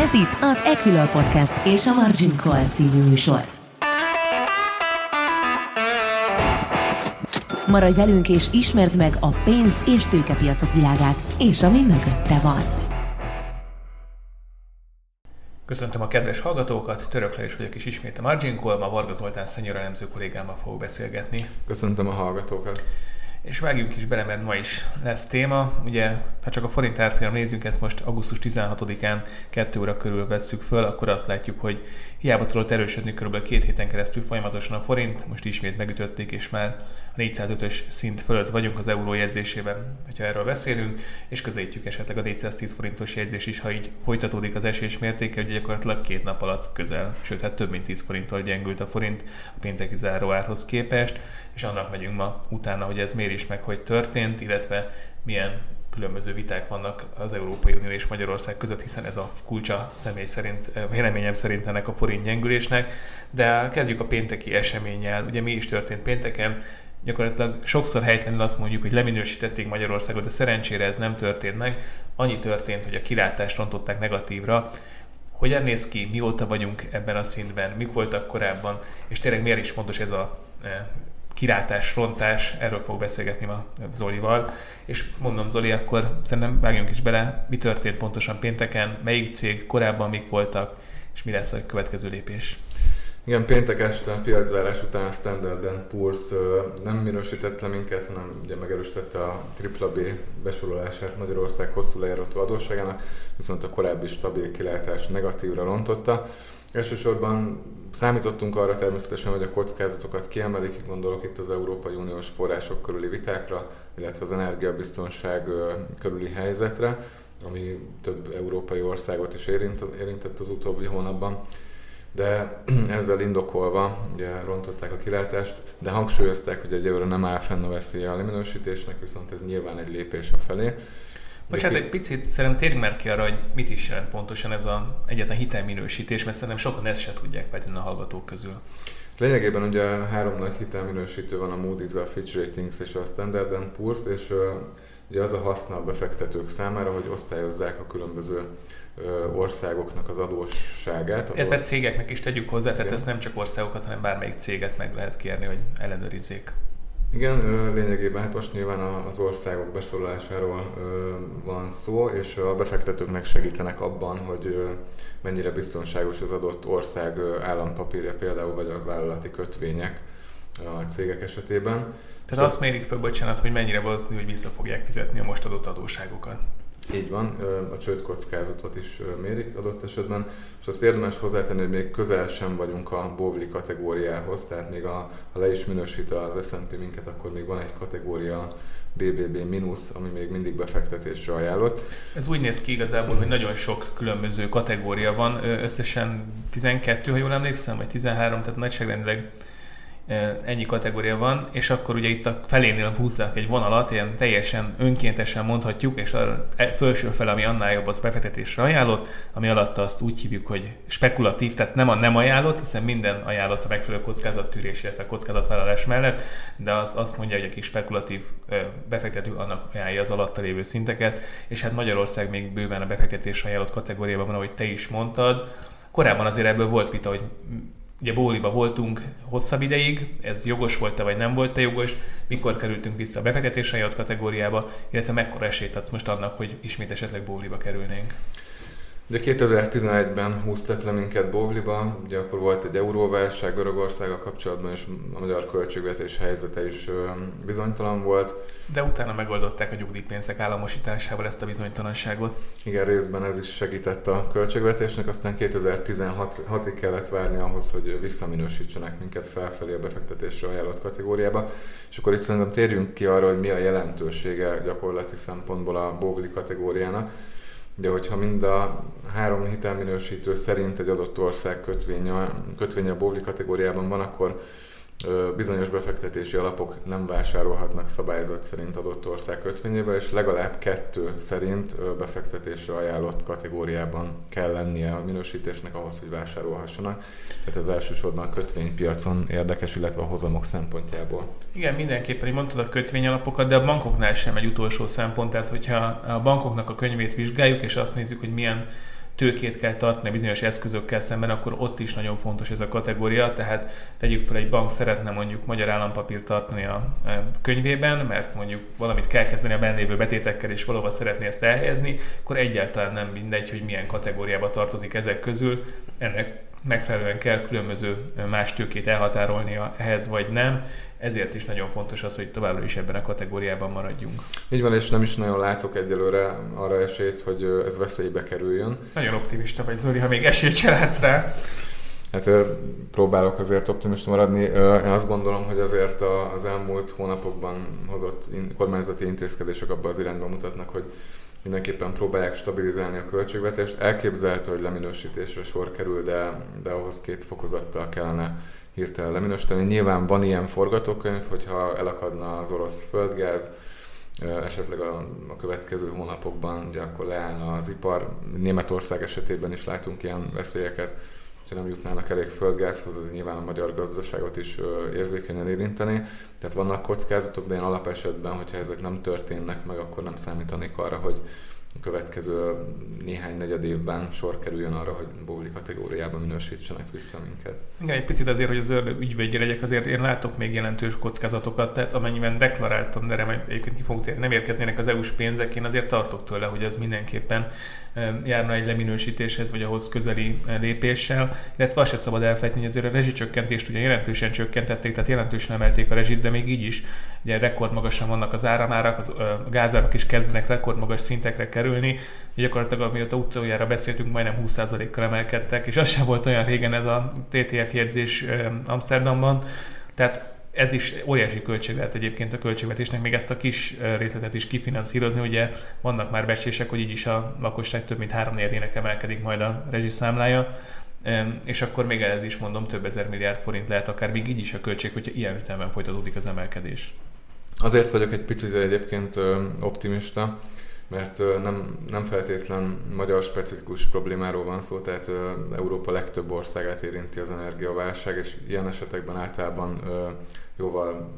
Ez itt az Equilor Podcast és a Margin Call című műsor. Maradj velünk és ismerd meg a pénz- és tőkepiacok világát, és ami mögötte van. Köszöntöm a kedves hallgatókat, Törökle is vagyok, és ismét a Margin Call, ma Varga Zoltán szenyor elemző kollégámmal fogok beszélgetni. Köszöntöm a hallgatókat. És vágjunk is bele, mert ma is lesz téma. Ugye, ha csak a forint árfolyam nézzük, ezt most augusztus 16-án 2 óra körül vesszük föl, akkor azt látjuk, hogy hiába tudott erősödni kb. két héten keresztül folyamatosan a forint, most ismét megütötték, és már a 405-ös szint fölött vagyunk az euró jegyzésében, hogyha erről beszélünk, és közelítjük esetleg a 410 forintos jegyzés is, ha így folytatódik az esés mértéke, hogy gyakorlatilag két nap alatt közel, sőt, hát több mint 10 forinttal gyengült a forint a pénteki záróárhoz képest, és annak megyünk ma utána, hogy ez miért is meg, hogy történt, illetve milyen különböző viták vannak az Európai Unió és Magyarország között, hiszen ez a kulcsa személy szerint, véleményem szerint ennek a forint gyengülésnek. De kezdjük a pénteki eseménnyel. Ugye mi is történt pénteken? Gyakorlatilag sokszor helytelenül azt mondjuk, hogy leminősítették Magyarországot, de szerencsére ez nem történt meg. Annyi történt, hogy a kilátást rontották negatívra, hogyan néz ki, mióta vagyunk ebben a szintben, mik voltak korábban, és tényleg miért is fontos ez a kilátás, frontás, erről fog beszélgetni ma Zolival. És mondom Zoli, akkor szerintem vágjunk is bele, mi történt pontosan pénteken, melyik cég, korábban mik voltak, és mi lesz a következő lépés. Igen, péntek este piaczárás után a Standard Poor's nem minősített le minket, hanem ugye megerősítette a AAA besorolását Magyarország hosszú lejárató adósságának, viszont a korábbi stabil kilátás negatívra rontotta. Elsősorban számítottunk arra természetesen, hogy a kockázatokat kiemelik, gondolok itt az Európai Uniós források körüli vitákra, illetve az energiabiztonság körüli helyzetre, ami több európai országot is érintett az utóbbi hónapban de ezzel indokolva ugye rontották a kilátást, de hangsúlyozták, hogy egyelőre nem áll fenn a veszélye a leminősítésnek, viszont ez nyilván egy lépés a felé. Bocsánat, egy picit szerintem térjünk már ki arra, hogy mit is jelent pontosan ez a egyetlen hitelminősítés, mert szerintem sokan ezt se tudják fejteni a hallgatók közül. Lényegében ugye három nagy hitelminősítő van, a Moody's, a Fitch Ratings és a Standard Poor's, és ugye az a haszna a befektetők számára, hogy osztályozzák a különböző országoknak az adósságát. Illetve ahol... cégeknek is tegyük hozzá, tehát ezt nem csak országokat, hanem bármelyik céget meg lehet kérni, hogy ellenőrizzék. Igen, lényegében hát most nyilván az országok besorolásáról van szó, és a befektetőknek segítenek abban, hogy mennyire biztonságos az adott ország állampapírja például, vagy a vállalati kötvények a cégek esetében. Tehát azt mérik fel, bocsánat, hogy mennyire valószínű, hogy vissza fogják fizetni a most adott adósságokat. Így van, a csőd kockázatot is mérik adott esetben, és azt érdemes hozzátenni, hogy még közel sem vagyunk a Bovli kategóriához, tehát még a, ha le is minősít az S&P minket, akkor még van egy kategória BBB mínusz, ami még mindig befektetésre ajánlott. Ez úgy néz ki igazából, hogy nagyon sok különböző kategória van, összesen 12, ha jól emlékszem, vagy 13, tehát nagyságrendileg ennyi kategória van, és akkor ugye itt a felénél húzzák egy vonalat, ilyen teljesen önkéntesen mondhatjuk, és a e, felső fel, ami annál jobb, az befektetésre ajánlott, ami alatt azt úgy hívjuk, hogy spekulatív, tehát nem a nem ajánlott, hiszen minden ajánlott a megfelelő kockázattűrés, illetve kockázatvállalás mellett, de azt, azt mondja, hogy aki spekulatív befektető, annak ajánlja az alatta lévő szinteket, és hát Magyarország még bőven a befektetésre ajánlott kategóriában van, ahogy te is mondtad. Korábban azért ebből volt vita, hogy Ugye Bóliba voltunk hosszabb ideig, ez jogos volt-e vagy nem volt-e jogos, mikor kerültünk vissza a befektetés ajánlott kategóriába, illetve mekkora esélyt adsz most annak, hogy ismét esetleg Bóliba kerülnénk. Ugye 2011-ben húztak le minket Bovliba, ugye akkor volt egy euróválság Görögországgal kapcsolatban, és a magyar költségvetés helyzete is bizonytalan volt. De utána megoldották a nyugdíjpénzek államosításával ezt a bizonytalanságot. Igen, részben ez is segített a költségvetésnek, aztán 2016-ig kellett várni ahhoz, hogy visszaminősítsenek minket felfelé a befektetésre ajánlott kategóriába. És akkor itt szerintem térjünk ki arra, hogy mi a jelentősége gyakorlati szempontból a Bovli kategóriának Ugye, hogyha mind a három hitelminősítő szerint egy adott ország kötvénye, kötvénye a Bovli kategóriában van, akkor bizonyos befektetési alapok nem vásárolhatnak szabályzat szerint adott ország kötvényébe, és legalább kettő szerint befektetésre ajánlott kategóriában kell lennie a minősítésnek ahhoz, hogy vásárolhassanak. Tehát ez elsősorban a kötvénypiacon érdekes, illetve a hozamok szempontjából. Igen, mindenképpen, mondtad a kötvényalapokat, de a bankoknál sem egy utolsó szempont, tehát hogyha a bankoknak a könyvét vizsgáljuk, és azt nézzük, hogy milyen tőkét kell tartani bizonyos eszközökkel szemben, akkor ott is nagyon fontos ez a kategória, tehát tegyük fel egy bank szeretne mondjuk magyar állampapírt tartani a könyvében, mert mondjuk valamit kell kezdeni a bennévő betétekkel, és valahova szeretné ezt elhelyezni, akkor egyáltalán nem mindegy, hogy milyen kategóriába tartozik ezek közül. Ennek megfelelően kell különböző más tőkét elhatárolnia ehhez, vagy nem. Ezért is nagyon fontos az, hogy továbbra is ebben a kategóriában maradjunk. Így van, és nem is nagyon látok egyelőre arra esélyt, hogy ez veszélybe kerüljön. Nagyon optimista vagy, Zoli, ha még esélyt se látsz rá. Hát próbálok azért optimista maradni. Én azt gondolom, hogy azért az elmúlt hónapokban hozott kormányzati intézkedések abban az irányba mutatnak, hogy mindenképpen próbálják stabilizálni a költségvetést. Elképzelhető, hogy leminősítésre sor kerül, de, de ahhoz két fokozattal kellene hirtelen leminősíteni. Nyilván van ilyen forgatókönyv, hogyha elakadna az orosz földgáz, esetleg a, a következő hónapokban, ugye akkor leállna az ipar. Németország esetében is látunk ilyen veszélyeket, hogyha nem jutnának elég földgázhoz, az nyilván a magyar gazdaságot is érzékenyen érinteni. Tehát vannak kockázatok, de én alapesetben, hogyha ezek nem történnek meg, akkor nem számítanék arra, hogy a következő néhány negyed évben sor kerüljön arra, hogy bóli kategóriába minősítsenek vissza minket. Igen, egy picit azért, hogy az ügyvédje legyek, azért én látok még jelentős kockázatokat, tehát amennyiben deklaráltam, de remélem egyébként ki fogunk térni, nem érkeznének az EU-s pénzek, én azért tartok tőle, hogy ez mindenképpen járna egy leminősítéshez, vagy ahhoz közeli lépéssel, illetve azt se szabad elfelejteni, hogy azért a rezsicsökkentést ugye jelentősen csökkentették, tehát jelentősen emelték a rezsit, de még így is ugye rekordmagasan vannak az áramárak, az, a gázárak is kezdenek rekordmagas szintekre kerülni. Gyakorlatilag amióta utoljára beszéltünk, majdnem 20%-kal emelkedtek, és az sem volt olyan régen ez a TTF jegyzés Amsterdamban. Tehát ez is óriási költség lehet egyébként a költségvetésnek, még ezt a kis részletet is kifinanszírozni. Ugye vannak már becslések, hogy így is a lakosság több mint három ének emelkedik majd a rezsiszámlája, és akkor még ez is mondom, több ezer milliárd forint lehet akár még így is a költség, hogyha ilyen ütemben folytatódik az emelkedés. Azért vagyok egy picit egyébként optimista, mert nem, nem feltétlen magyar specifikus problémáról van szó, tehát Európa legtöbb országát érinti az energiaválság, és ilyen esetekben általában jóval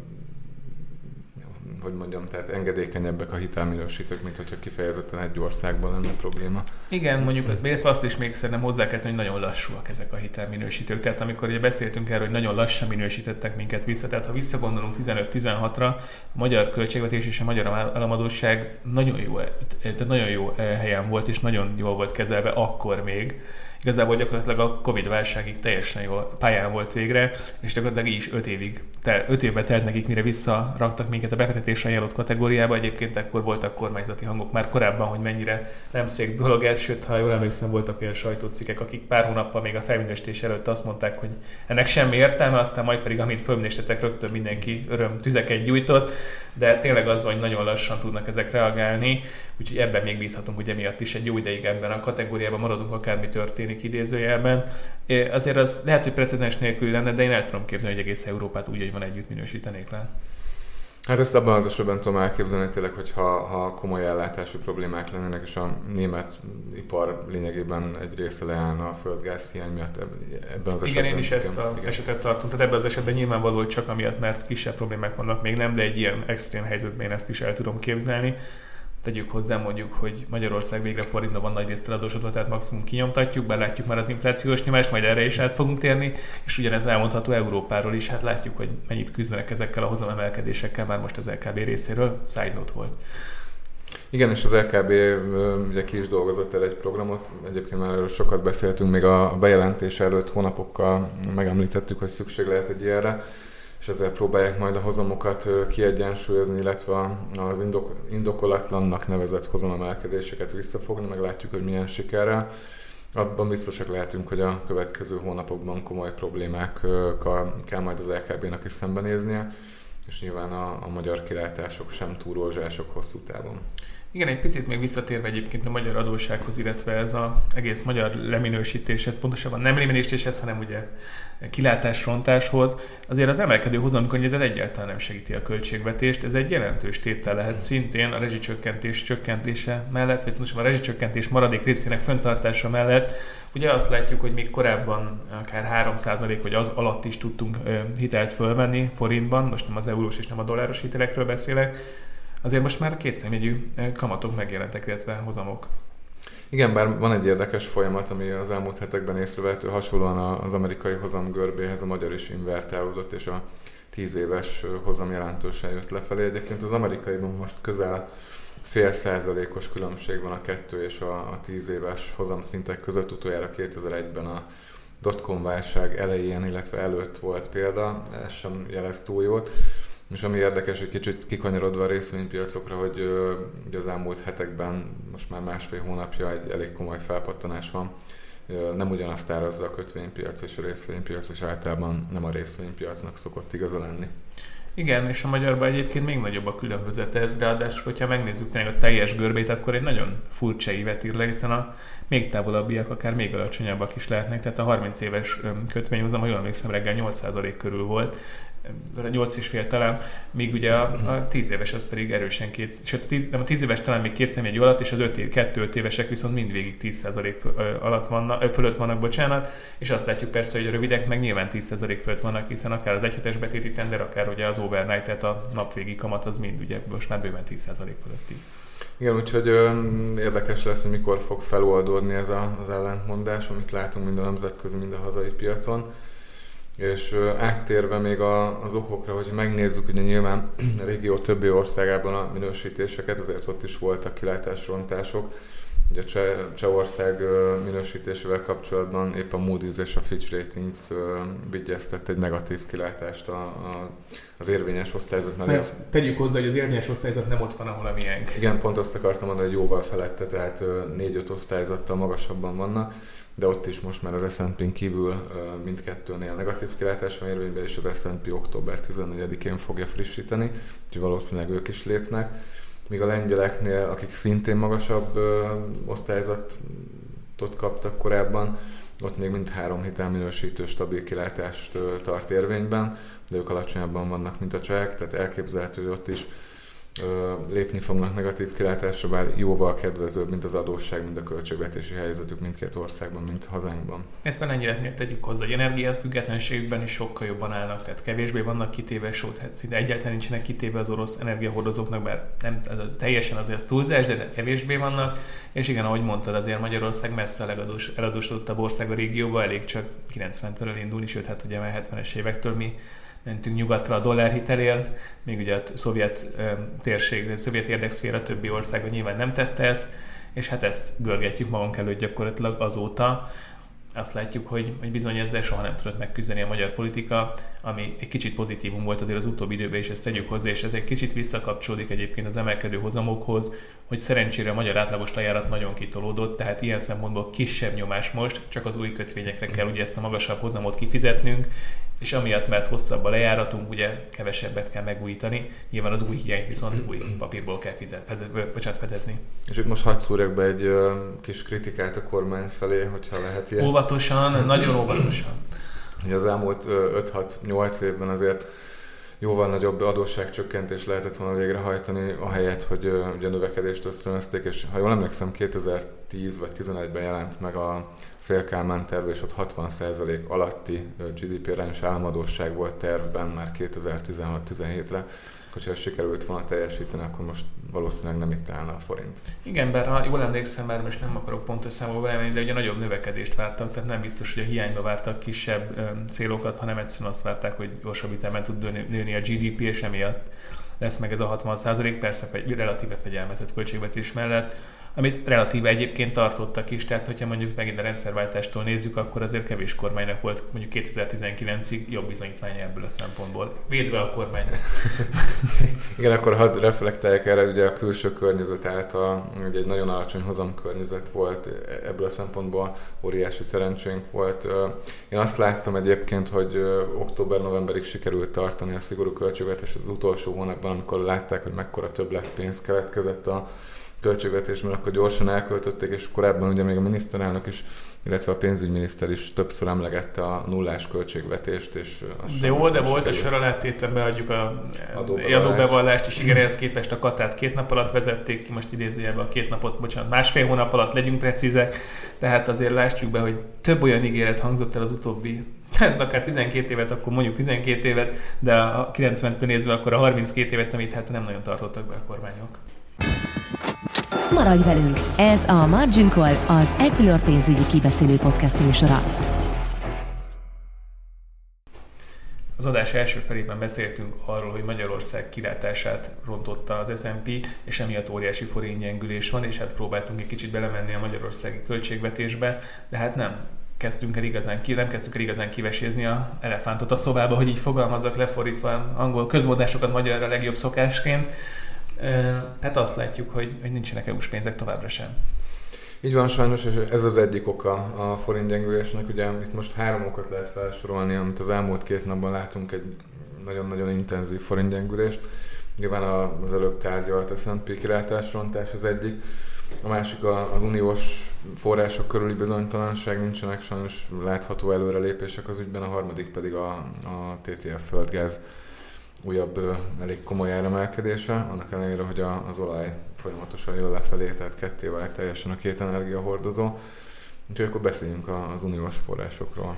hogy mondjam, tehát engedékenyebbek a hitelminősítők, mint hogyha kifejezetten egy országban lenne probléma. Igen, mondjuk, illetve azt is még szerintem hozzá kell hogy nagyon lassúak ezek a hitelminősítők. Tehát amikor ugye beszéltünk erről, hogy nagyon lassan minősítettek minket vissza, tehát ha visszagondolunk 15-16-ra, a magyar költségvetés és a magyar államadóság nagyon jó, tehát nagyon jó eh, helyen volt, és nagyon jól volt kezelve akkor még igazából gyakorlatilag a Covid válságig teljesen jó pályán volt végre, és gyakorlatilag így is 5 évig, 5 évbe telt nekik, mire visszaraktak minket a befektetésre ajánlott kategóriába. Egyébként akkor voltak kormányzati hangok már korábban, hogy mennyire nem szép dolog ez, sőt, ha jól emlékszem, voltak olyan sajtócikkek, akik pár hónappal még a felminősítés előtt azt mondták, hogy ennek semmi értelme, aztán majd pedig, amint fölminősítettek, rögtön mindenki öröm tüzeket gyújtott, de tényleg az, hogy nagyon lassan tudnak ezek reagálni, úgyhogy ebben még bízhatunk, hogy emiatt is egy jó ideig ebben a kategóriában maradunk, akármi történik történik idézőjelben. Azért az lehet, hogy precedens nélkül lenne, de én el tudom képzelni, hogy egész Európát úgy, hogy van együtt minősítenék le. Hát ezt abban az esetben tudom elképzelni tényleg, hogy ha, ha komoly ellátási problémák lennének, és a német ipar lényegében egy része leállna a földgáz hiány miatt ebben az esetben. Igen, én is ezt a igen. esetet tartom. Tehát ebben az esetben nyilvánvaló, hogy csak amiatt, mert kisebb problémák vannak még nem, de egy ilyen extrém helyzetben én ezt is el tudom képzelni tegyük hozzá mondjuk, hogy Magyarország végre forintban van nagy részt eladósodva, tehát maximum kinyomtatjuk, bár már az inflációs nyomást, majd erre is át fogunk térni, és ugyanez elmondható Európáról is, hát látjuk, hogy mennyit küzdenek ezekkel a hozamemelkedésekkel már most az LKB részéről, side note volt. Igen, és az LKB ugye ki is dolgozott el egy programot, egyébként már erről sokat beszéltünk, még a bejelentés előtt hónapokkal megemlítettük, hogy szükség lehet egy ilyenre és ezzel próbálják majd a hozamokat kiegyensúlyozni, illetve az indok, indokolatlannak nevezett hozamemelkedéseket visszafogni, meg látjuk, hogy milyen sikerrel. Abban biztosak lehetünk, hogy a következő hónapokban komoly problémákkal kell majd az LKB-nak is szembenéznie, és nyilván a, a magyar kilátások sem túl rózsások hosszú távon. Igen, egy picit még visszatérve egyébként a magyar adóssághoz, illetve ez az egész magyar leminősítéshez, pontosabban nem leminősítéshez, hanem ugye kilátásrontáshoz, azért az emelkedő hozamkörnyezet egyáltalán nem segíti a költségvetést. Ez egy jelentős tétel lehet szintén a rezsicsökkentés csökkentése mellett, vagy pontosabban a rezsicsökkentés maradék részének föntartása mellett. Ugye azt látjuk, hogy még korábban akár 3% vagy az alatt is tudtunk hitelt fölvenni forintban, most nem az eurós és nem a dolláros hitelekről beszélek, azért most már kétszemjegyű kamatok megjelentek, illetve hozamok. Igen, bár van egy érdekes folyamat, ami az elmúlt hetekben észrevehető, hasonlóan az amerikai hozam görbéhez a magyar is invertálódott, és a 10 éves hozam jelentősen jött lefelé. Egyébként az amerikaiban most közel fél százalékos különbség van a kettő és a, a 10 éves hozamszintek között. Utoljára 2001-ben a dotcom válság elején, illetve előtt volt példa, ez sem jelez túl jót. És ami érdekes, hogy kicsit kikanyarodva a részvénypiacokra, hogy uh, az elmúlt hetekben, most már másfél hónapja egy elég komoly felpattanás van. Nem ugyanazt árazza a kötvénypiac és a részvénypiac, és általában nem a részvénypiacnak szokott igaza lenni. Igen, és a magyarban egyébként még nagyobb a különbözet ez, ráadásul, hogyha megnézzük tényleg a teljes görbét, akkor egy nagyon furcsa évet ír le, hiszen a még távolabbiak akár még alacsonyabbak is lehetnek, tehát a 30 éves kötvényhozam, ha jól emlékszem, reggel 8% körül volt, 8,5 talán, míg ugye a, a 10 éves az pedig erősen két, sőt a 10, nem, a 10 éves talán még két személy alatt, és az 5 év, 2-5 évesek viszont mindvégig 10% alatt vannak, fölött vannak, bocsánat, és azt látjuk persze, hogy a rövidek meg nyilván 10% fölött vannak, hiszen akár az egyhetes betéti tender, akár ugye az overnight, tehát a napvégi kamat az mind ugye most már bőven 10% fölötti. Igen, úgyhogy ö, érdekes lesz, hogy mikor fog feloldódni ez a, az ellentmondás, amit látunk mind a nemzetközi, mind a hazai piacon. És áttérve még a, az okokra, hogy megnézzük, ugye nyilván a régió többi országában a minősítéseket, azért ott is voltak kilátásrontások. Ugye Cseh, Csehország minősítésével kapcsolatban épp a Moody's és a Fitch Ratings vigyeztett egy negatív kilátást a, a, az érvényes osztályzat mellé. Mert tegyük hozzá, hogy az érvényes osztályzat nem ott van, ahol a miénk. Igen, pont azt akartam mondani, hogy jóval felette, tehát 4-5 osztályzattal magasabban vannak de ott is most már az S&P-n kívül mindkettőnél negatív kilátás van érvényben, és az S&P október 14-én fogja frissíteni, úgyhogy valószínűleg ők is lépnek. Míg a lengyeleknél, akik szintén magasabb osztályzatot kaptak korábban, ott még mind három hitelminősítő stabil kilátást tart érvényben, de ők alacsonyabban vannak, mint a csehek, tehát elképzelhető, hogy ott is lépni fognak negatív kilátásra, bár jóval kedvezőbb, mint az adósság, mint a költségvetési helyzetük mindkét országban, mint hazánkban. Ezt van ennyire tegyük hozzá, hogy energiát függetlenségükben is sokkal jobban állnak, tehát kevésbé vannak kitéve, sőt, hát szinte egyáltalán nincsenek kitéve az orosz energiahordozóknak, bár nem teljesen azért az túlzás, de kevésbé vannak, és igen, ahogy mondtad, azért Magyarország messze a legadós, eladósodottabb ország a régióban, elég csak 90-től indulni, sőt, hát ugye már 70-es évektől mi mentünk nyugatra a dollárhitelért, még ugye a szovjet térség, a szovjet érdekszféra többi országa nyilván nem tette ezt, és hát ezt görgetjük magunk előtt gyakorlatilag azóta, azt látjuk, hogy, hogy bizony ezzel soha nem tudott megküzdeni a magyar politika, ami egy kicsit pozitívum volt azért az utóbbi időben, és ezt tegyük hozzá, és ez egy kicsit visszakapcsolódik egyébként az emelkedő hozamokhoz, hogy szerencsére a magyar átlagos lejárat nagyon kitolódott, tehát ilyen szempontból kisebb nyomás most, csak az új kötvényekre kell ugye ezt a magasabb hozamot kifizetnünk, és amiatt, mert hosszabb a lejáratunk, ugye kevesebbet kell megújítani, nyilván az új hiányt viszont új papírból kell fedez, fedezni. És itt most hadd szúrjak be egy uh, kis kritikát a kormány felé, hogyha lehet ilyen. Óvatosan, nagyon óvatosan. Ugye az elmúlt 5-6-8 évben azért jóval nagyobb adósságcsökkentést lehetett volna végrehajtani, ahelyett, hogy ugye növekedést ösztönözték, és ha jól emlékszem, 2010 vagy 2011-ben jelent meg a Szélkálmán terv, és ott 60% alatti GDP arányos államadóság volt tervben már 2016-17-re hogyha sikerült volna teljesíteni, akkor most valószínűleg nem itt állna a forint. Igen, bár ha jól emlékszem, már most nem akarok pontos számolva elmenni, de ugye nagyobb növekedést vártak, tehát nem biztos, hogy a hiányba vártak kisebb öm, célokat, hanem egyszerűen azt várták, hogy gyorsabb ütemben tud nőni a GDP, és emiatt lesz meg ez a 60% persze relatíve fegyelmezett költségvetés mellett amit relatíve egyébként tartottak is, tehát hogyha mondjuk megint a rendszerváltástól nézzük, akkor azért kevés kormánynak volt mondjuk 2019-ig jobb bizonyítványa ebből a szempontból. Védve a kormány. Igen, akkor hadd reflektáljak erre, ugye a külső környezet által, ugye egy nagyon alacsony hozam környezet volt, ebből a szempontból óriási szerencsénk volt. Én azt láttam egyébként, hogy október-novemberig sikerült tartani a szigorú költségvetés az utolsó hónapban, amikor látták, hogy mekkora többlet pénz keletkezett a költségvetésben, akkor gyorsan elköltötték, és korábban ugye még a miniszterelnök is illetve a pénzügyminiszter is többször emlegette a nullás költségvetést. És de jó, de volt a sor alá beadjuk a adóbevallást, és igen, ehhez képest a katát két nap alatt vezették ki, most idézőjelben a két napot, bocsánat, másfél hónap alatt legyünk precízek, tehát azért lássuk be, hogy több olyan ígéret hangzott el az utóbbi hát akár 12 évet, akkor mondjuk 12 évet, de a 90-től nézve akkor a 32 évet, amit hát nem nagyon tartottak be a kormányok. Maradj velünk! Ez a Margin Call, az Equilor pénzügyi kibeszélő podcast műsora. Az adás első felében beszéltünk arról, hogy Magyarország kilátását rontotta az S&P, és emiatt óriási forintgyengülés van, és hát próbáltunk egy kicsit belemenni a magyarországi költségvetésbe, de hát nem kezdtünk el igazán ki, nem kezdtük el igazán kivesézni a elefántot a szobába, hogy így fogalmazzak lefordítva angol közmondásokat magyarra legjobb szokásként. Tehát azt látjuk, hogy, hogy nincsenek EU-s pénzek továbbra sem. Így van sajnos, és ez az egyik oka a forint gyengülésnek. Ugye itt most három okot lehet felsorolni, amit az elmúlt két napban látunk egy nagyon-nagyon intenzív forint gyengülést. Nyilván az előbb tárgyalt S&P kilátásrontás az egyik. A másik az uniós források körüli bizonytalanság, nincsenek sajnos látható előrelépések az ügyben, a harmadik pedig a, a TTF földgáz újabb, elég komoly áremelkedése, annak ellenére, hogy a, az olaj folyamatosan jön lefelé, tehát ketté vált teljesen a két energiahordozó. Úgyhogy akkor beszéljünk az uniós forrásokról.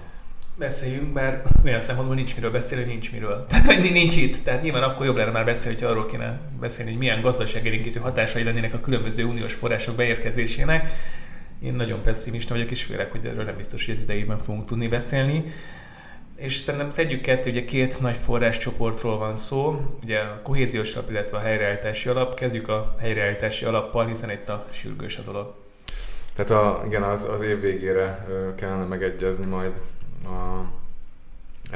Beszéljünk, bár olyan szempontból nincs miről beszélni, nincs miről. Tehát nincs itt. Tehát nyilván akkor jobb lenne már beszélni, hogy arról kéne beszélni, hogy milyen gazdaságélénkítő hatásai lennének a különböző uniós források beérkezésének. Én nagyon pessimista vagyok, és félek, hogy erről nem biztos, hogy az idejében fogunk tudni beszélni és szerintem szedjük kettő, ugye két nagy forráscsoportról van szó, ugye a kohéziós alap, illetve a helyreállítási alap. Kezdjük a helyreállítási alappal, hiszen itt a sürgős a dolog. Tehát a, igen, az, az év végére kellene megegyezni majd a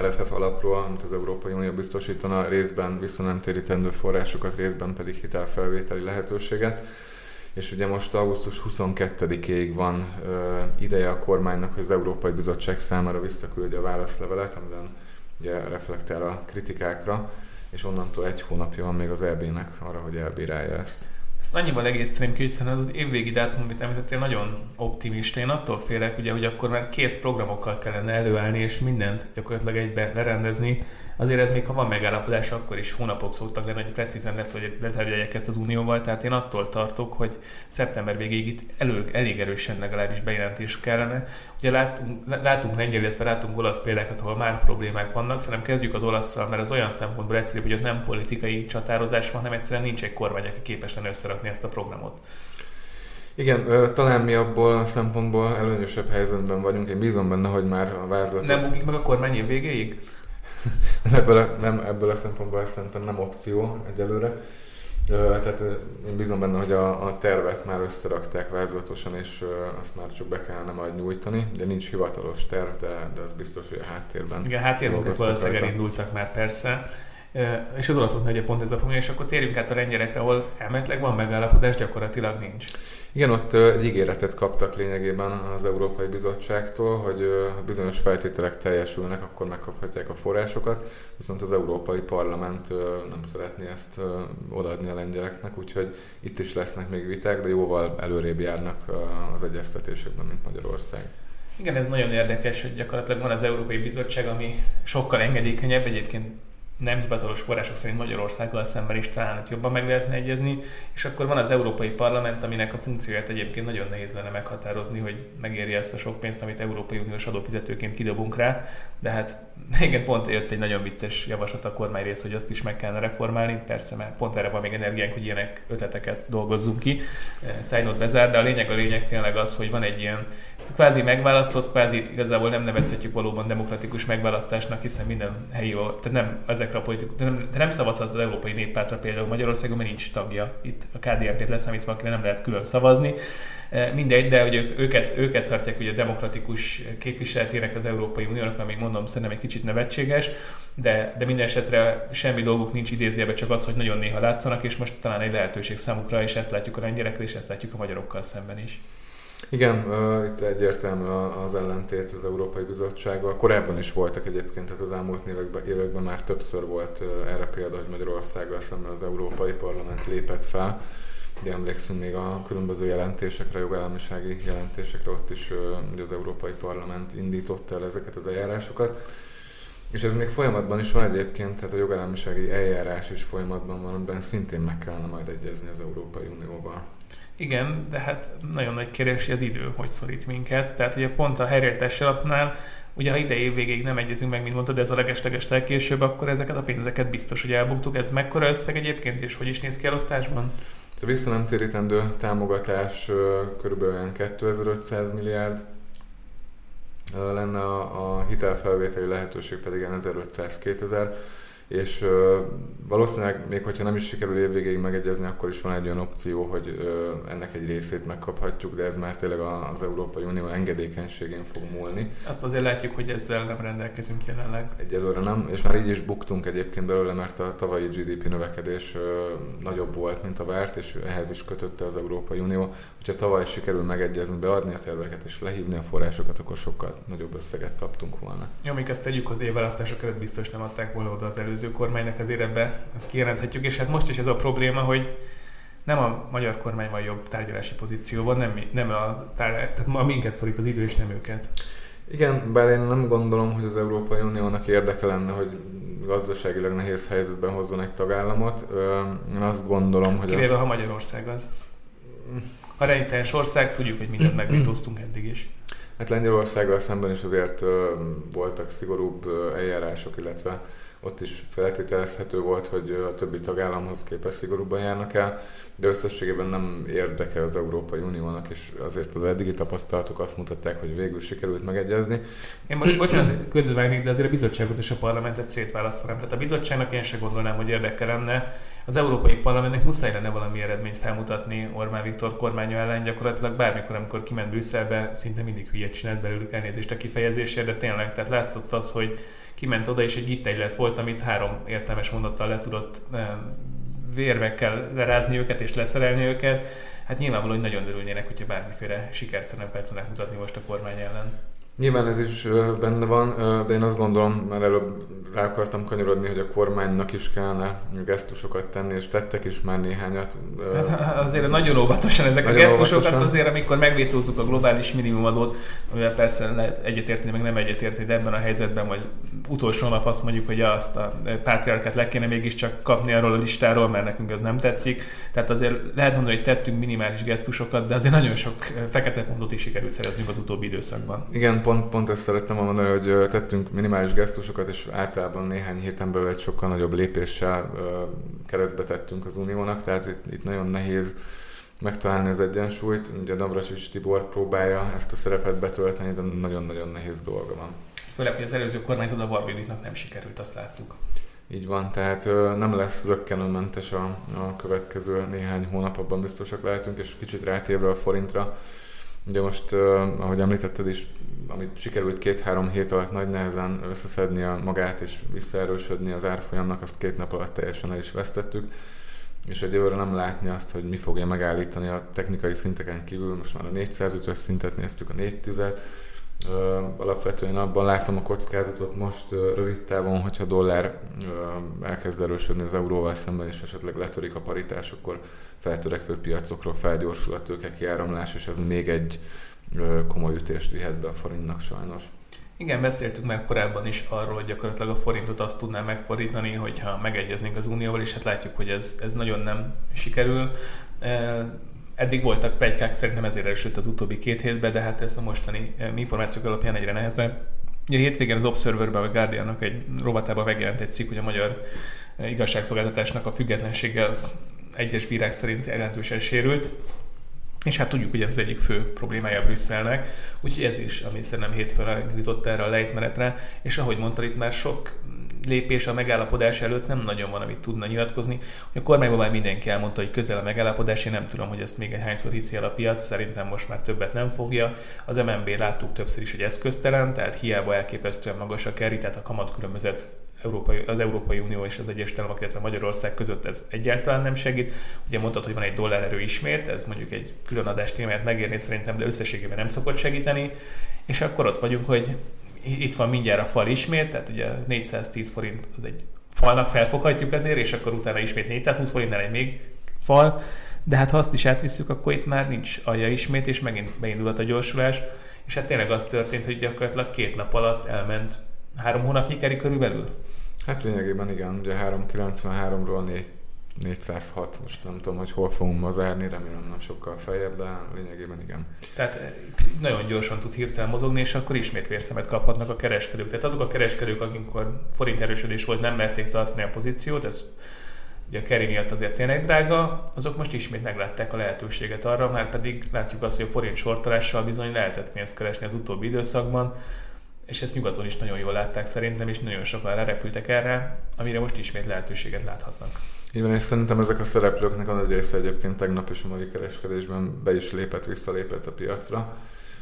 RFF alapról, amit az Európai Unió biztosítana, részben visszanemtérítendő forrásokat, részben pedig hitelfelvételi lehetőséget és ugye most augusztus 22-ig van ö, ideje a kormánynak, hogy az Európai Bizottság számára visszaküldje a válaszlevelet, amiben ugye reflektál a kritikákra, és onnantól egy hónapja van még az EB-nek arra, hogy elbírálja ezt. Ezt annyival egészíteném ki, hiszen az évvégi dátum, amit említettél, nagyon optimista. Én attól félek, ugye, hogy akkor már kész programokkal kellene előállni, és mindent gyakorlatilag egybe lerendezni. Azért ez még ha van megállapodás, akkor is hónapok szoktak lenni, hogy precízen lett, hogy letárgyalják ezt az unióval. Tehát én attól tartok, hogy szeptember végéig itt elő, elég erősen legalábbis bejelentés kellene. Ugye látunk, látunk lengyel, illetve látunk olasz példákat, ahol már problémák vannak. Szerintem kezdjük az olaszszal, mert az olyan szempontból egyszerűbb, hogy ott nem politikai csatározás van, hanem egyszerűen nincs egy kormány, aki képes lenne összerakni ezt a programot. Igen, talán mi abból a szempontból előnyösebb helyzetben vagyunk. Én bízom benne, hogy már a vázlatot... Nem bukik meg a kormány év végéig? ebből, a, nem, ebből a szempontból szerintem nem opció egyelőre. Tehát én bízom benne, hogy a, a tervet már összerakták vázlatosan, és azt már csak be kellene majd nyújtani. Ugye nincs hivatalos terv, de, de az biztos, hogy a háttérben. Igen, háttérben valószínűleg elindultak már persze és az olaszoknak ugye pont ez a probléma, és akkor térjünk át a lengyelekre, ahol elméletileg van megállapodás, gyakorlatilag nincs. Igen, ott egy ígéretet kaptak lényegében az Európai Bizottságtól, hogy ha bizonyos feltételek teljesülnek, akkor megkaphatják a forrásokat, viszont az Európai Parlament nem szeretné ezt odaadni a lengyeleknek, úgyhogy itt is lesznek még viták, de jóval előrébb járnak az egyeztetésekben, mint Magyarország. Igen, ez nagyon érdekes, hogy gyakorlatilag van az Európai Bizottság, ami sokkal engedékenyebb, egyébként nem hivatalos források szerint Magyarországgal szemben is talán jobban meg lehetne egyezni, és akkor van az Európai Parlament, aminek a funkcióját egyébként nagyon nehéz lenne meghatározni, hogy megéri ezt a sok pénzt, amit Európai Uniós adófizetőként kidobunk rá, de hát igen, pont jött egy nagyon vicces javaslat a kormány rész, hogy azt is meg kellene reformálni, persze, mert pont erre van még energiánk, hogy ilyenek ötleteket dolgozzunk ki, szájnót bezár, de a lényeg a lényeg tényleg az, hogy van egy ilyen kvázi megválasztott, kvázi igazából nem nevezhetjük valóban demokratikus megválasztásnak, hiszen minden helyi, tehát nem ezekre a politikus, nem, nem szavazhat az Európai Néppártra például Magyarországon, mert nincs tagja. Itt a KDNP-t leszámítva, akire nem lehet külön szavazni. E, mindegy, de hogy őket, őket tartják ugye demokratikus képviseletének az Európai Uniónak, ami mondom szerintem egy kicsit nevetséges, de, de minden esetre semmi dolguk nincs idézőjelben, csak az, hogy nagyon néha látszanak, és most talán egy lehetőség számukra, és ezt látjuk a lengyelekkel, és ezt látjuk a magyarokkal szemben is. Igen, uh, itt egyértelmű az ellentét az Európai Bizottsággal. Korábban is voltak egyébként, tehát az elmúlt években, években már többször volt uh, erre példa, hogy Magyarországgal szemben az Európai Parlament lépett fel. Ugye emlékszünk még a különböző jelentésekre, jogállamisági jelentésekre, ott is uh, az Európai Parlament indította el ezeket az eljárásokat. És ez még folyamatban is van egyébként, tehát a jogállamisági eljárás is folyamatban van, amiben szintén meg kellene majd egyezni az Európai Unióval. Igen, de hát nagyon nagy kérdés, az idő hogy szorít minket. Tehát ugye pont a helyreállítási alapnál, ugye ha idei végéig nem egyezünk meg, mint mondtad, ez a legesleges legkésőbb, akkor ezeket a pénzeket biztos, hogy elbuktuk. Ez mekkora összeg egyébként, és hogy is néz ki elosztásban? A visszanemtérítendő támogatás körülbelül 2500 milliárd lenne a, a hitelfelvételi lehetőség pedig 1500-2000 és valószínűleg még hogyha nem is sikerül évvégéig megegyezni, akkor is van egy olyan opció, hogy ennek egy részét megkaphatjuk, de ez már tényleg az Európai Unió engedékenységén fog múlni. Azt azért látjuk, hogy ezzel nem rendelkezünk jelenleg. Egyelőre nem, és már így is buktunk egyébként belőle, mert a tavalyi GDP növekedés nagyobb volt, mint a várt, és ehhez is kötötte az Európai Unió. Hogyha tavaly sikerül megegyezni, beadni a terveket és lehívni a forrásokat, akkor sokkal nagyobb összeget kaptunk volna. Jó, még ezt tegyük az évválasztások előtt biztos nem adták volna oda az előző kormánynak az ebbe, ezt kijelenthetjük, és hát most is ez a probléma, hogy nem a magyar kormány van jobb tárgyalási pozícióban, nem, nem a tárgyalás, tehát ma minket szorít az idő, és nem őket. Igen, bár én nem gondolom, hogy az Európai Uniónak érdeke lenne, hogy gazdaságilag nehéz helyzetben hozzon egy tagállamot. Én azt gondolom, hogy... Kivéve, a... ha Magyarország az. A rejteljes ország, tudjuk, hogy mindent megvétóztunk eddig is. Hát Lengyelországgal szemben is azért voltak szigorúbb eljárások, illetve ott is feltételezhető volt, hogy a többi tagállamhoz képest szigorúbban járnak el, de összességében nem érdeke az Európai Uniónak, és azért az eddigi tapasztalatok azt mutatták, hogy végül sikerült megegyezni. Én most, bocsánat, közülvágnék, de azért a bizottságot és a parlamentet szétválasztanám. Tehát a bizottságnak én sem gondolnám, hogy érdeke lenne. Az Európai Parlamentnek muszáj lenne valami eredményt felmutatni Orbán Viktor kormánya ellen. Gyakorlatilag bármikor, amikor kiment Brüsszelbe, szinte mindig hülyet csinált belőlük elnézést a kifejezésért, de tényleg, tehát látszott az, hogy kiment oda, és egy gittegylet volt, amit három értelmes mondattal le tudott eh, vérvekkel lerázni őket és leszerelni őket. Hát nyilvánvalóan nagyon örülnének, hogyha bármiféle sikerszerűen fel tudnák mutatni most a kormány ellen. Nyilván ez is benne van, de én azt gondolom, mert előbb rá akartam kanyarodni, hogy a kormánynak is kellene gesztusokat tenni, és tettek is már néhányat. Hát azért nagyon óvatosan ezek nagyon a gesztusokat, óvatosan. azért amikor megvétózzuk a globális minimumadót, amivel persze lehet egyetérteni, meg nem egyetérteni, de ebben a helyzetben, vagy utolsó nap azt mondjuk, hogy azt a pátriárkát le kéne mégiscsak kapni arról a listáról, mert nekünk ez nem tetszik. Tehát azért lehet mondani, hogy tettünk minimális gesztusokat, de azért nagyon sok fekete pontot is sikerült szereznünk az utóbbi időszakban. Igen, pont, pont ezt szerettem mondani, hogy tettünk minimális gesztusokat, és általában néhány héten belül egy sokkal nagyobb lépéssel keresztbe tettünk az Uniónak, tehát itt, itt nagyon nehéz megtalálni az egyensúlyt. Ugye és Tibor próbálja ezt a szerepet betölteni, de nagyon-nagyon nehéz dolga van. Főleg, hogy az előző kormányzat a Barbidiknak nem sikerült, azt láttuk. Így van, tehát nem lesz zöggenőmentes a, a következő néhány hónapban biztosak lehetünk, és kicsit rátérve a forintra. Ugye most, ahogy említetted is, amit sikerült két-három hét alatt nagy nehezen összeszedni a magát és visszaerősödni az árfolyamnak, azt két nap alatt teljesen el is vesztettük. És egyelőre nem látni azt, hogy mi fogja megállítani a technikai szinteken kívül, most már a 405-ös szintet néztük, a 410-et, alapvetően abban látom a kockázatot most rövid távon, hogyha dollár elkezd erősödni az euróval szemben, és esetleg letörik a paritás, akkor feltörekvő piacokról felgyorsul a tőke kiáramlás, és ez még egy komoly ütést vihet be a forintnak sajnos. Igen, beszéltük már korábban is arról, hogy gyakorlatilag a forintot azt tudná megfordítani, hogyha megegyeznénk az unióval, és hát látjuk, hogy ez, ez nagyon nem sikerül. Eddig voltak pegykák, szerintem ezért erősödött az utóbbi két hétben, de hát ez a mostani információk alapján egyre nehezebb. A hétvégén az Observerben, a Guardiannak egy rovatában megjelent egy cikk, hogy a magyar igazságszolgáltatásnak a függetlensége az egyes bírák szerint jelentősen sérült. És hát tudjuk, hogy ez az egyik fő problémája Brüsszelnek, úgyhogy ez is, ami szerintem hétfőn elindított erre a lejtmenetre, és ahogy mondtad, itt már sok lépés a megállapodás előtt nem nagyon van, amit tudna nyilatkozni. A kormányban már mindenki elmondta, hogy közel a megállapodás, én nem tudom, hogy ezt még egy hányszor hiszi el a piac, szerintem most már többet nem fogja. Az MNB láttuk többször is, hogy eszköztelen, tehát hiába elképesztően magas a keri, tehát a kamatkülönbözet Európai, az Európai Unió és az Egyes Államok, illetve Magyarország között ez egyáltalán nem segít. Ugye mondtad, hogy van egy dollárerő ismét, ez mondjuk egy külön adás témáját megérni szerintem, de összességében nem szokott segíteni. És akkor ott vagyunk, hogy itt van mindjárt a fal ismét, tehát ugye 410 forint az egy falnak felfoghatjuk ezért, és akkor utána ismét 420 forintnál egy még fal, de hát ha azt is átvisszük, akkor itt már nincs alja ismét, és megint beindulhat a gyorsulás, és hát tényleg az történt, hogy gyakorlatilag két nap alatt elment három hónapnyi keri körülbelül? Hát lényegében igen, ugye 393-ról 4 406, most nem tudom, hogy hol fogunk ma zárni, remélem nem sokkal feljebb, de lényegében igen. Tehát eh, nagyon gyorsan tud hirtelen mozogni, és akkor ismét vérszemet kaphatnak a kereskedők. Tehát azok a kereskedők, amikor forint erősödés volt, nem merték tartani a pozíciót, ez ugye a keri miatt azért tényleg drága, azok most ismét meglátták a lehetőséget arra, már pedig látjuk azt, hogy a forint sortolással bizony lehetett pénzt keresni az utóbbi időszakban, és ezt nyugaton is nagyon jól látták szerintem, és nagyon sokan lerepültek erre, amire most ismét lehetőséget láthatnak. Igen, és szerintem ezek a szereplőknek a nagy része egyébként tegnap is a mai kereskedésben be is lépett, visszalépett a piacra.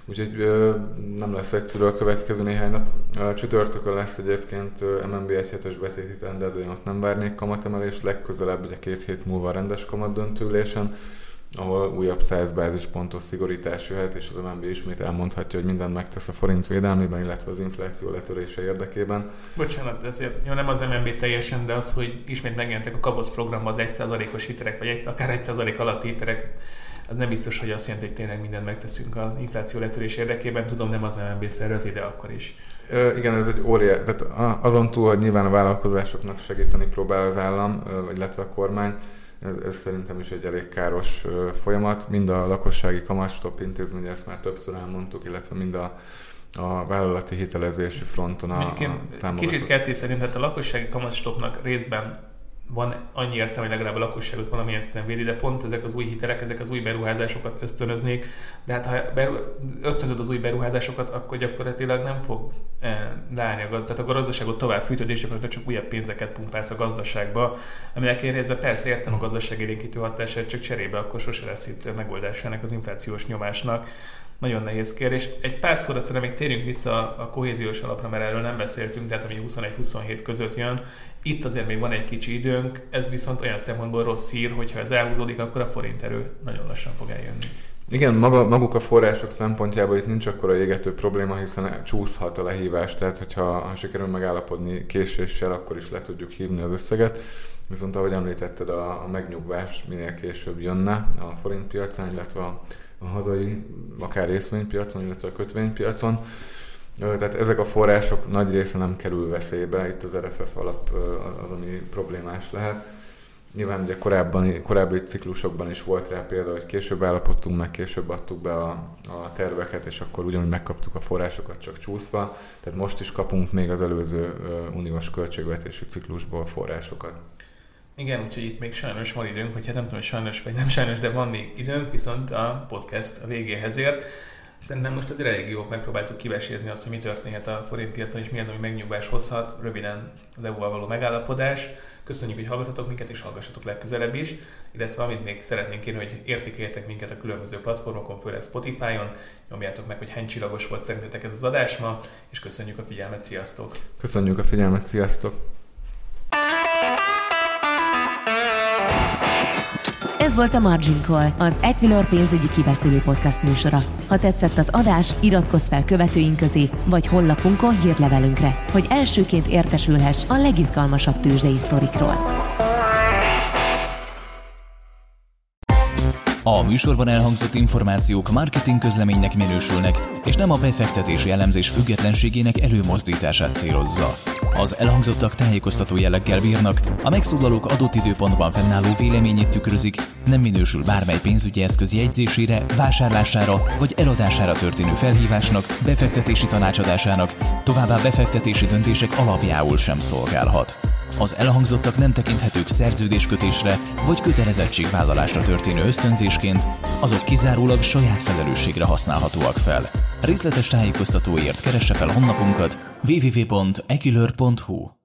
Úgyhogy ö, nem lesz egyszerű a következő néhány nap. A csütörtökön lesz egyébként MNB egy hetes betéti tender, de én ott nem várnék kamatemelést, legközelebb ugye két hét múlva a rendes kamat döntőülésen ahol újabb 100 bázispontos szigorítás jöhet, és az MNB ismét elmondhatja, hogy mindent megtesz a forint védelmében, illetve az infláció letörése érdekében. Bocsánat, ezért jó, nem az MNB teljesen, de az, hogy ismét megjelentek a Kavosz programban az 1%-os hitelek, vagy egy, akár 1% alatti hitelek, az nem biztos, hogy azt jelenti, hogy tényleg mindent megteszünk az infláció letörés érdekében. Tudom, nem az MNB szervezi, de akkor is. Ö, igen, ez egy óriás, tehát azon túl, hogy nyilván a vállalkozásoknak segíteni próbál az állam, illetve a kormány, ez, ez szerintem is egy elég káros folyamat. Mind a lakossági kamatstop intézmény, ezt már többször elmondtuk, illetve mind a, a vállalati hitelezési fronton a, a Kicsit ketté szerint, tehát a lakossági kamatstopnak részben van annyi értelme, hogy legalább a lakosságot valamilyen szinten védi, de pont ezek az új hitelek, ezek az új beruházásokat ösztönöznék, de hát ha beru- ösztönzöd az új beruházásokat, akkor gyakorlatilag nem fog leállni a tehát a gazdaságot tovább fűtöd, és akkor csak újabb pénzeket pumpálsz a gazdaságba, aminek én részben persze értem a gazdasági élénkítő hatását, csak cserébe akkor sose lesz itt megoldás ennek az inflációs nyomásnak nagyon nehéz kérdés. Egy pár szóra szerintem még térjünk vissza a kohéziós alapra, mert erről nem beszéltünk, tehát ami 21-27 között jön. Itt azért még van egy kicsi időnk, ez viszont olyan szempontból rossz hír, hogyha ez elhúzódik, akkor a forint erő nagyon lassan fog eljönni. Igen, maga, maguk a források szempontjából itt nincs akkor a égető probléma, hiszen csúszhat a lehívás, tehát hogyha ha sikerül megállapodni késéssel, akkor is le tudjuk hívni az összeget. Viszont ahogy említetted, a, a megnyugvás minél később jönne a forint piacán, illetve a a hazai, akár részvénypiacon, illetve a kötvénypiacon. Tehát ezek a források nagy része nem kerül veszélybe, itt az RFF alap az, ami problémás lehet. Nyilván ugye korábban, korábbi ciklusokban is volt rá példa, hogy később állapodtunk meg, később adtuk be a, a terveket, és akkor ugyanúgy megkaptuk a forrásokat csak csúszva. Tehát most is kapunk még az előző uniós költségvetési ciklusból forrásokat. Igen, úgyhogy itt még sajnos van időnk, vagy hát nem tudom, hogy sajnos vagy nem sajnos, de van még időnk, viszont a podcast a végéhez ért. Szerintem most azért elég jó megpróbáltuk kivesézni azt, hogy mi történhet a forint piacon, és mi az, ami megnyugvás hozhat, röviden az EU-val való megállapodás. Köszönjük, hogy hallgatotok minket, és hallgassatok legközelebb is. Illetve amit még szeretnénk kérni, hogy értékeljetek minket a különböző platformokon, főleg Spotify-on, nyomjátok meg, hogy hány csillagos volt szerintetek ez az adás ma, és köszönjük a figyelmet, sziasztok! Köszönjük a figyelmet, sziasztok! Ez volt a Margin Call, az Equilor pénzügyi kibeszélő podcast műsora. Ha tetszett az adás, iratkozz fel követőink közé, vagy honlapunkon hírlevelünkre, hogy elsőként értesülhess a legizgalmasabb tőzsdei sztorikról. A műsorban elhangzott információk marketing közleménynek minősülnek, és nem a befektetési elemzés függetlenségének előmozdítását célozza. Az elhangzottak tájékoztató jelleggel bírnak, a megszólalók adott időpontban fennálló véleményét tükrözik, nem minősül bármely pénzügyi eszköz jegyzésére, vásárlására vagy eladására történő felhívásnak, befektetési tanácsadásának, továbbá befektetési döntések alapjául sem szolgálhat. Az elhangzottak nem tekinthetők szerződéskötésre vagy kötelezettségvállalásra történő ösztönzésként, azok kizárólag saját felelősségre használhatóak fel. Részletes tájékoztatóért keresse fel honlapunkat www.ekilör.hu